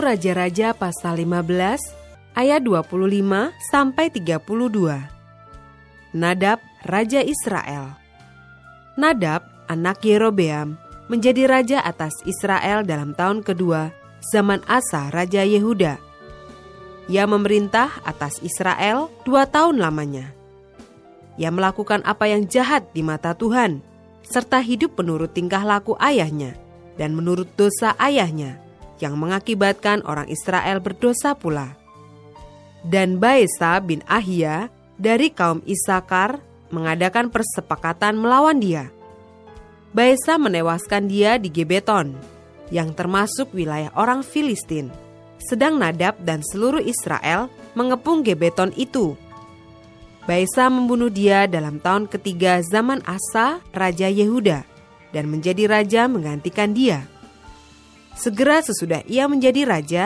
Raja-Raja pasal 15 ayat 25 sampai 32. Nadab raja Israel. Nadab anak Yerobeam menjadi raja atas Israel dalam tahun kedua zaman Asa raja Yehuda. Ia memerintah atas Israel dua tahun lamanya. Ia melakukan apa yang jahat di mata Tuhan, serta hidup menurut tingkah laku ayahnya dan menurut dosa ayahnya yang mengakibatkan orang Israel berdosa pula. Dan Baesa bin Ahia dari kaum Isakar mengadakan persepakatan melawan dia. Baesa menewaskan dia di Gebeton, yang termasuk wilayah orang Filistin. Sedang Nadab dan seluruh Israel mengepung Gebeton itu. Baesa membunuh dia dalam tahun ketiga zaman Asa, Raja Yehuda, dan menjadi raja menggantikan dia. Segera sesudah ia menjadi raja,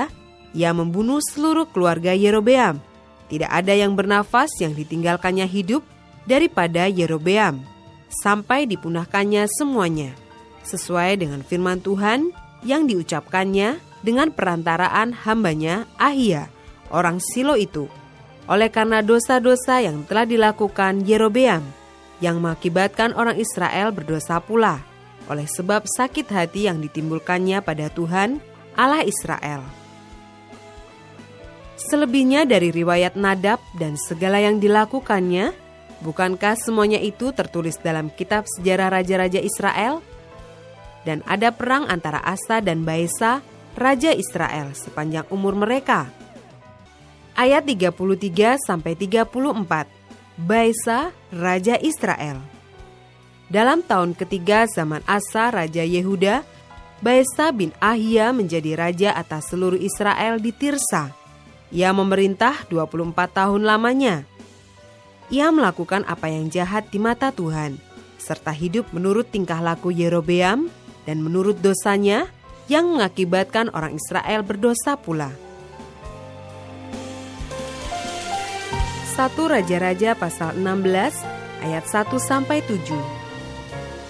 ia membunuh seluruh keluarga Yerobeam. Tidak ada yang bernafas yang ditinggalkannya hidup daripada Yerobeam, sampai dipunahkannya semuanya, sesuai dengan firman Tuhan yang diucapkannya dengan perantaraan hambanya Ahia, orang Silo itu. Oleh karena dosa-dosa yang telah dilakukan Yerobeam, yang mengakibatkan orang Israel berdosa pula oleh sebab sakit hati yang ditimbulkannya pada Tuhan, Allah Israel. Selebihnya dari riwayat Nadab dan segala yang dilakukannya, bukankah semuanya itu tertulis dalam kitab sejarah raja-raja Israel? Dan ada perang antara Asa dan Baesa, raja Israel sepanjang umur mereka. Ayat 33 sampai 34. Baesa, raja Israel. Dalam tahun ketiga zaman Asa Raja Yehuda, Baesa bin Ahia menjadi raja atas seluruh Israel di Tirsa. Ia memerintah 24 tahun lamanya. Ia melakukan apa yang jahat di mata Tuhan, serta hidup menurut tingkah laku Yerobeam dan menurut dosanya yang mengakibatkan orang Israel berdosa pula. Satu Raja-Raja pasal 16 ayat 1 sampai 7.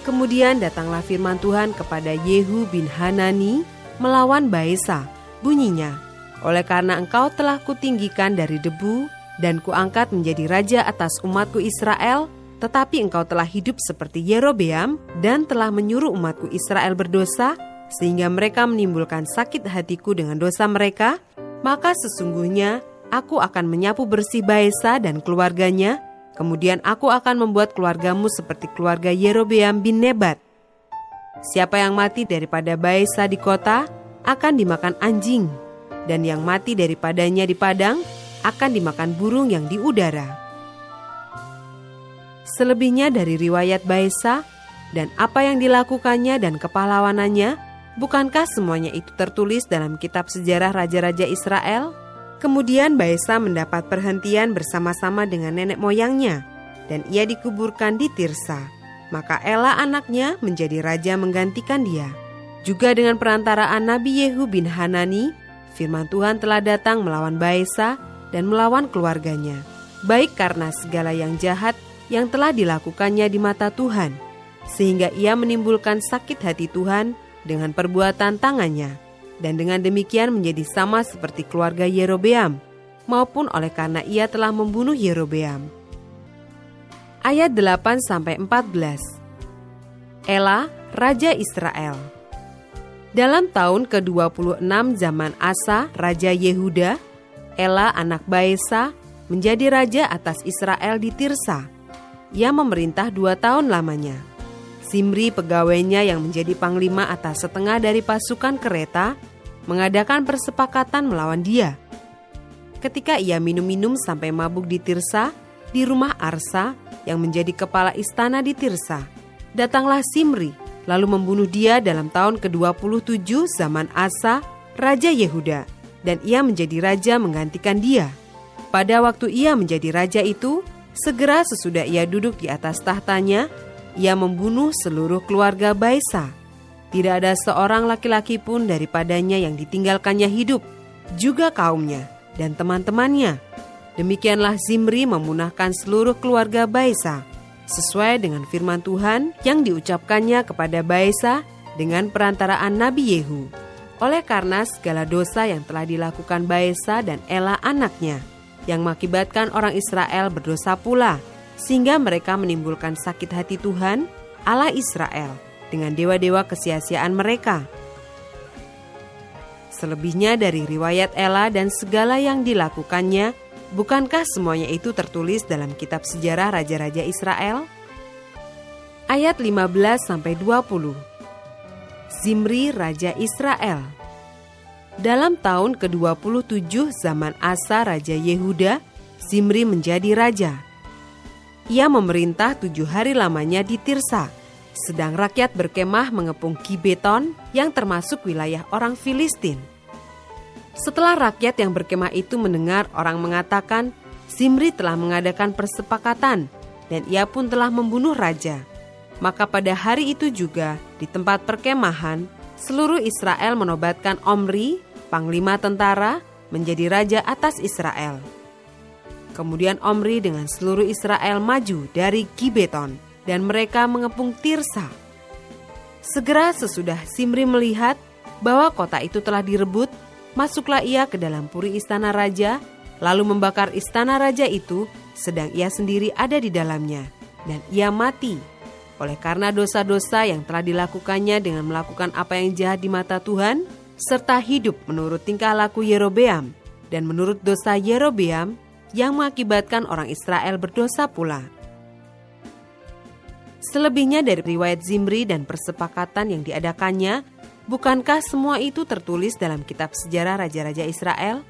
Kemudian datanglah firman Tuhan kepada Yehu bin Hanani melawan Baesa. Bunyinya, oleh karena engkau telah kutinggikan dari debu dan kuangkat menjadi raja atas umatku Israel, tetapi engkau telah hidup seperti Yerobeam dan telah menyuruh umatku Israel berdosa, sehingga mereka menimbulkan sakit hatiku dengan dosa mereka, maka sesungguhnya aku akan menyapu bersih Baesa dan keluarganya, Kemudian aku akan membuat keluargamu seperti keluarga Yerobeam bin Nebat. Siapa yang mati daripada Baesa di kota akan dimakan anjing, dan yang mati daripadanya di padang akan dimakan burung yang di udara. Selebihnya dari riwayat Baesa dan apa yang dilakukannya dan kepahlawanannya, bukankah semuanya itu tertulis dalam kitab sejarah raja-raja Israel? Kemudian Baesa mendapat perhentian bersama-sama dengan nenek moyangnya, dan ia dikuburkan di Tirsa. Maka Ela anaknya menjadi raja menggantikan dia. Juga dengan perantaraan Nabi Yehu bin Hanani, firman Tuhan telah datang melawan Baesa dan melawan keluarganya, baik karena segala yang jahat yang telah dilakukannya di mata Tuhan, sehingga ia menimbulkan sakit hati Tuhan dengan perbuatan tangannya dan dengan demikian menjadi sama seperti keluarga Yerobeam, maupun oleh karena ia telah membunuh Yerobeam. Ayat 8 14. Ela, raja Israel. Dalam tahun ke-26 zaman Asa, raja Yehuda, Ela anak Baesa menjadi raja atas Israel di Tirsa. Ia memerintah dua tahun lamanya. Simri pegawainya yang menjadi panglima atas setengah dari pasukan kereta mengadakan persepakatan melawan dia. Ketika ia minum-minum sampai mabuk di Tirsa, di rumah Arsa, yang menjadi kepala istana di Tirsa. Datanglah Simri, lalu membunuh dia dalam tahun ke-27 zaman Asa, Raja Yehuda, dan ia menjadi raja menggantikan dia. Pada waktu ia menjadi raja itu, segera sesudah ia duduk di atas tahtanya, ia membunuh seluruh keluarga Baisa. Tidak ada seorang laki-laki pun daripadanya yang ditinggalkannya hidup, juga kaumnya dan teman-temannya. Demikianlah Zimri memunahkan seluruh keluarga Baisa, sesuai dengan firman Tuhan yang diucapkannya kepada Baisa dengan perantaraan Nabi Yehu. Oleh karena segala dosa yang telah dilakukan Baisa dan Ela anaknya, yang mengakibatkan orang Israel berdosa pula, sehingga mereka menimbulkan sakit hati Tuhan, Allah Israel, dengan dewa-dewa kesia-siaan mereka. Selebihnya dari riwayat Ela dan segala yang dilakukannya, Bukankah semuanya itu tertulis dalam kitab sejarah raja-raja Israel? Ayat 15 sampai 20. Zimri raja Israel. Dalam tahun ke-27 zaman Asa raja Yehuda, Zimri menjadi raja. Ia memerintah tujuh hari lamanya di Tirsa, sedang rakyat berkemah mengepung Gibeton yang termasuk wilayah orang Filistin. Setelah rakyat yang berkemah itu mendengar orang mengatakan Simri telah mengadakan persepakatan dan ia pun telah membunuh raja. Maka pada hari itu juga di tempat perkemahan seluruh Israel menobatkan Omri, panglima tentara, menjadi raja atas Israel. Kemudian Omri dengan seluruh Israel maju dari Gibeton dan mereka mengepung Tirsa. Segera sesudah Simri melihat bahwa kota itu telah direbut Masuklah ia ke dalam puri istana raja, lalu membakar istana raja itu, sedang ia sendiri ada di dalamnya, dan ia mati. Oleh karena dosa-dosa yang telah dilakukannya dengan melakukan apa yang jahat di mata Tuhan, serta hidup menurut tingkah laku Yerobeam, dan menurut dosa Yerobeam yang mengakibatkan orang Israel berdosa pula. Selebihnya dari riwayat Zimri dan persepakatan yang diadakannya, Bukankah semua itu tertulis dalam kitab sejarah raja-raja Israel?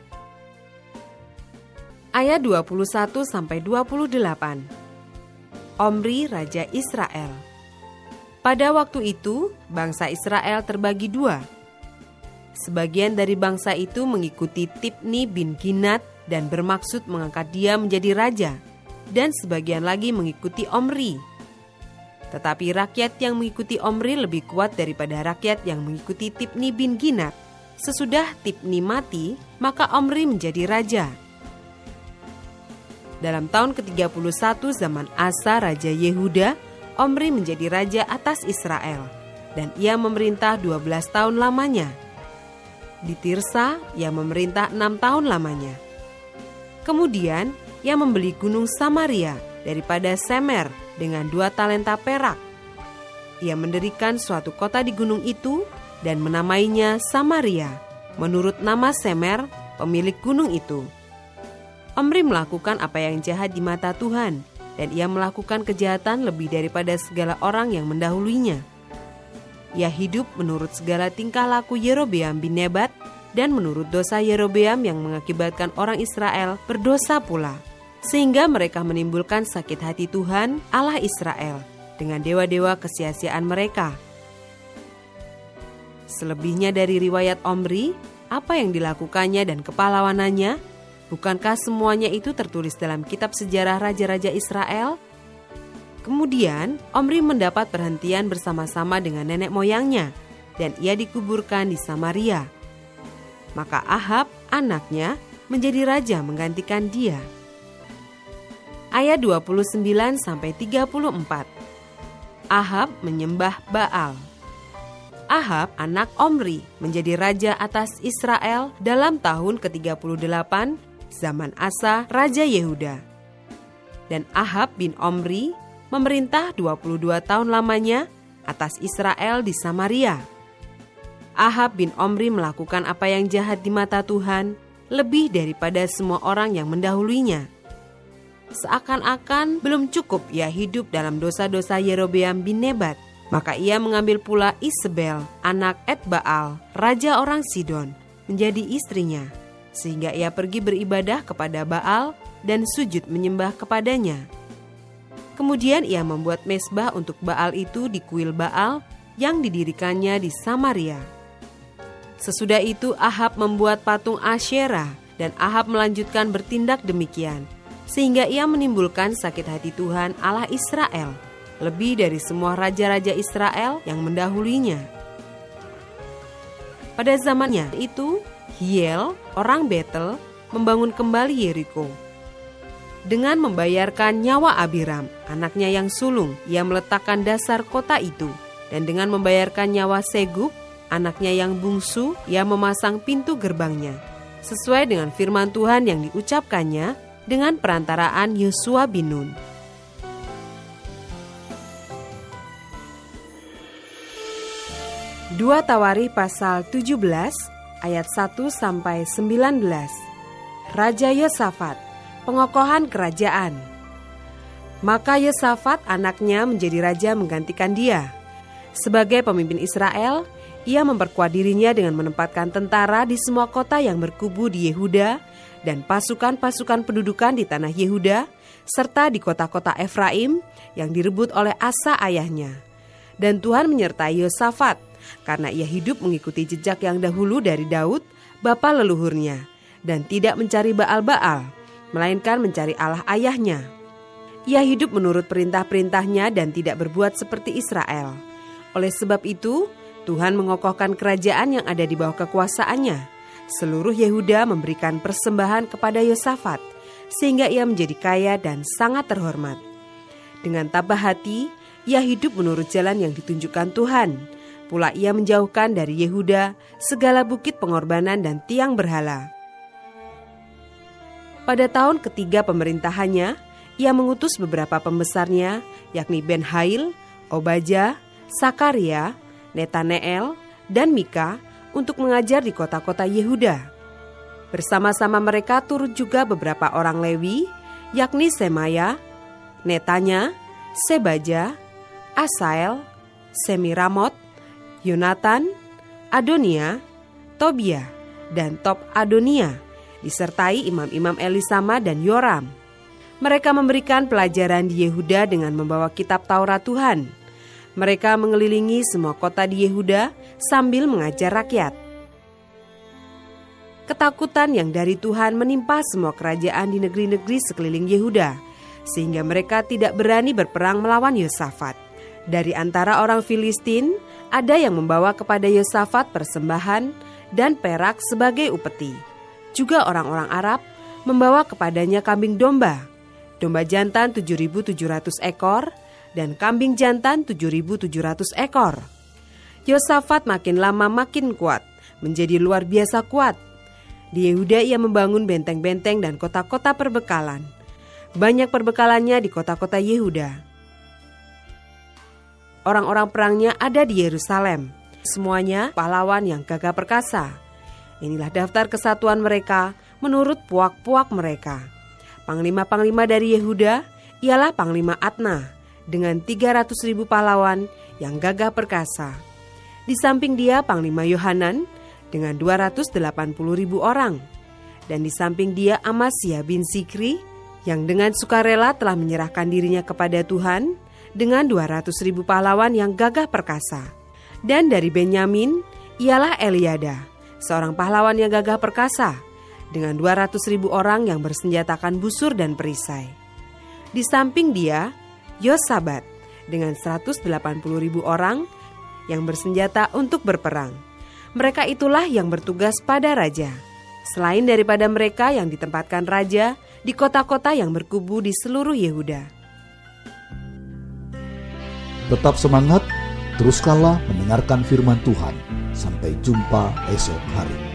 Ayat 21 sampai 28. Omri raja Israel. Pada waktu itu, bangsa Israel terbagi dua. Sebagian dari bangsa itu mengikuti Tipni bin Ginat dan bermaksud mengangkat dia menjadi raja, dan sebagian lagi mengikuti Omri tetapi rakyat yang mengikuti Omri lebih kuat daripada rakyat yang mengikuti Tipni bin Ginat. Sesudah Tipni mati, maka Omri menjadi raja. Dalam tahun ke-31 zaman Asa Raja Yehuda, Omri menjadi raja atas Israel, dan ia memerintah 12 tahun lamanya. Di Tirsa, ia memerintah enam tahun lamanya. Kemudian, ia membeli gunung Samaria daripada Semer dengan dua talenta perak. Ia mendirikan suatu kota di gunung itu dan menamainya Samaria, menurut nama Semer, pemilik gunung itu. Omri melakukan apa yang jahat di mata Tuhan, dan ia melakukan kejahatan lebih daripada segala orang yang mendahulunya. Ia hidup menurut segala tingkah laku Yerobeam bin Nebat dan menurut dosa Yerobeam yang mengakibatkan orang Israel berdosa pula sehingga mereka menimbulkan sakit hati Tuhan Allah Israel dengan dewa-dewa kesia-siaan mereka. Selebihnya dari riwayat Omri, apa yang dilakukannya dan kepalawanannya, bukankah semuanya itu tertulis dalam kitab sejarah Raja-Raja Israel? Kemudian, Omri mendapat perhentian bersama-sama dengan nenek moyangnya, dan ia dikuburkan di Samaria. Maka Ahab, anaknya, menjadi raja menggantikan dia ayat 29 sampai 34. Ahab menyembah Baal. Ahab, anak Omri, menjadi raja atas Israel dalam tahun ke-38 zaman Asa, Raja Yehuda. Dan Ahab bin Omri memerintah 22 tahun lamanya atas Israel di Samaria. Ahab bin Omri melakukan apa yang jahat di mata Tuhan lebih daripada semua orang yang mendahulunya Seakan-akan belum cukup ia hidup dalam dosa-dosa Yerobeam bin Nebat. Maka ia mengambil pula Isabel, anak Edbaal, raja orang Sidon, menjadi istrinya. Sehingga ia pergi beribadah kepada Baal dan sujud menyembah kepadanya. Kemudian ia membuat mesbah untuk Baal itu di kuil Baal yang didirikannya di Samaria. Sesudah itu Ahab membuat patung Asyera dan Ahab melanjutkan bertindak demikian sehingga ia menimbulkan sakit hati Tuhan Allah Israel lebih dari semua raja-raja Israel yang mendahulinya. Pada zamannya itu, Hiel, orang Betel, membangun kembali Yeriko dengan membayarkan nyawa Abiram, anaknya yang sulung, ia meletakkan dasar kota itu. Dan dengan membayarkan nyawa Segub, anaknya yang bungsu, ia memasang pintu gerbangnya. Sesuai dengan firman Tuhan yang diucapkannya dengan perantaraan Yosua bin Nun. Dua Tawari pasal 17 ayat 1 sampai 19. Raja Yosafat pengokohan kerajaan. Maka Yesafat anaknya menjadi raja menggantikan dia. Sebagai pemimpin Israel, ia memperkuat dirinya dengan menempatkan tentara di semua kota yang berkubu di Yehuda dan pasukan-pasukan pendudukan di tanah Yehuda serta di kota-kota Efraim yang direbut oleh Asa ayahnya. Dan Tuhan menyertai Yosafat karena ia hidup mengikuti jejak yang dahulu dari Daud, bapa leluhurnya, dan tidak mencari Baal-Baal melainkan mencari Allah ayahnya. Ia hidup menurut perintah-perintahnya dan tidak berbuat seperti Israel. Oleh sebab itu, Tuhan mengokohkan kerajaan yang ada di bawah kekuasaannya. Seluruh Yehuda memberikan persembahan kepada Yosafat, sehingga ia menjadi kaya dan sangat terhormat. Dengan tabah hati, ia hidup menurut jalan yang ditunjukkan Tuhan. Pula ia menjauhkan dari Yehuda segala bukit pengorbanan dan tiang berhala. Pada tahun ketiga pemerintahannya, ia mengutus beberapa pembesarnya, yakni Ben Hail, Obaja, Sakaria, Netaneel, dan Mika untuk mengajar di kota-kota Yehuda. Bersama-sama mereka turut juga beberapa orang Lewi, yakni Semaya, Netanya, Sebaja, Asael, Semiramot, Yonatan, Adonia, Tobia, dan Top Adonia disertai imam-imam Elisama dan Yoram. Mereka memberikan pelajaran di Yehuda dengan membawa kitab Taurat Tuhan. Mereka mengelilingi semua kota di Yehuda sambil mengajar rakyat. Ketakutan yang dari Tuhan menimpa semua kerajaan di negeri-negeri sekeliling Yehuda, sehingga mereka tidak berani berperang melawan Yosafat. Dari antara orang Filistin, ada yang membawa kepada Yosafat persembahan dan perak sebagai upeti juga orang-orang Arab membawa kepadanya kambing domba, domba jantan 7.700 ekor, dan kambing jantan 7.700 ekor. Yosafat makin lama makin kuat, menjadi luar biasa kuat. Di Yehuda ia membangun benteng-benteng dan kota-kota perbekalan. Banyak perbekalannya di kota-kota Yehuda. Orang-orang perangnya ada di Yerusalem. Semuanya pahlawan yang gagah perkasa. Inilah daftar kesatuan mereka menurut puak-puak mereka. Panglima-panglima dari Yehuda ialah Panglima Atna dengan 300 ribu pahlawan yang gagah perkasa. Di samping dia Panglima Yohanan dengan 280 ribu orang. Dan di samping dia Amasya bin Sikri yang dengan sukarela telah menyerahkan dirinya kepada Tuhan dengan 200 ribu pahlawan yang gagah perkasa. Dan dari Benyamin ialah Eliada seorang pahlawan yang gagah perkasa dengan 200 ribu orang yang bersenjatakan busur dan perisai. Di samping dia, Yosabat dengan 180 ribu orang yang bersenjata untuk berperang. Mereka itulah yang bertugas pada raja. Selain daripada mereka yang ditempatkan raja di kota-kota yang berkubu di seluruh Yehuda. Tetap semangat, teruskanlah mendengarkan firman Tuhan Sampai jumpa esok hari.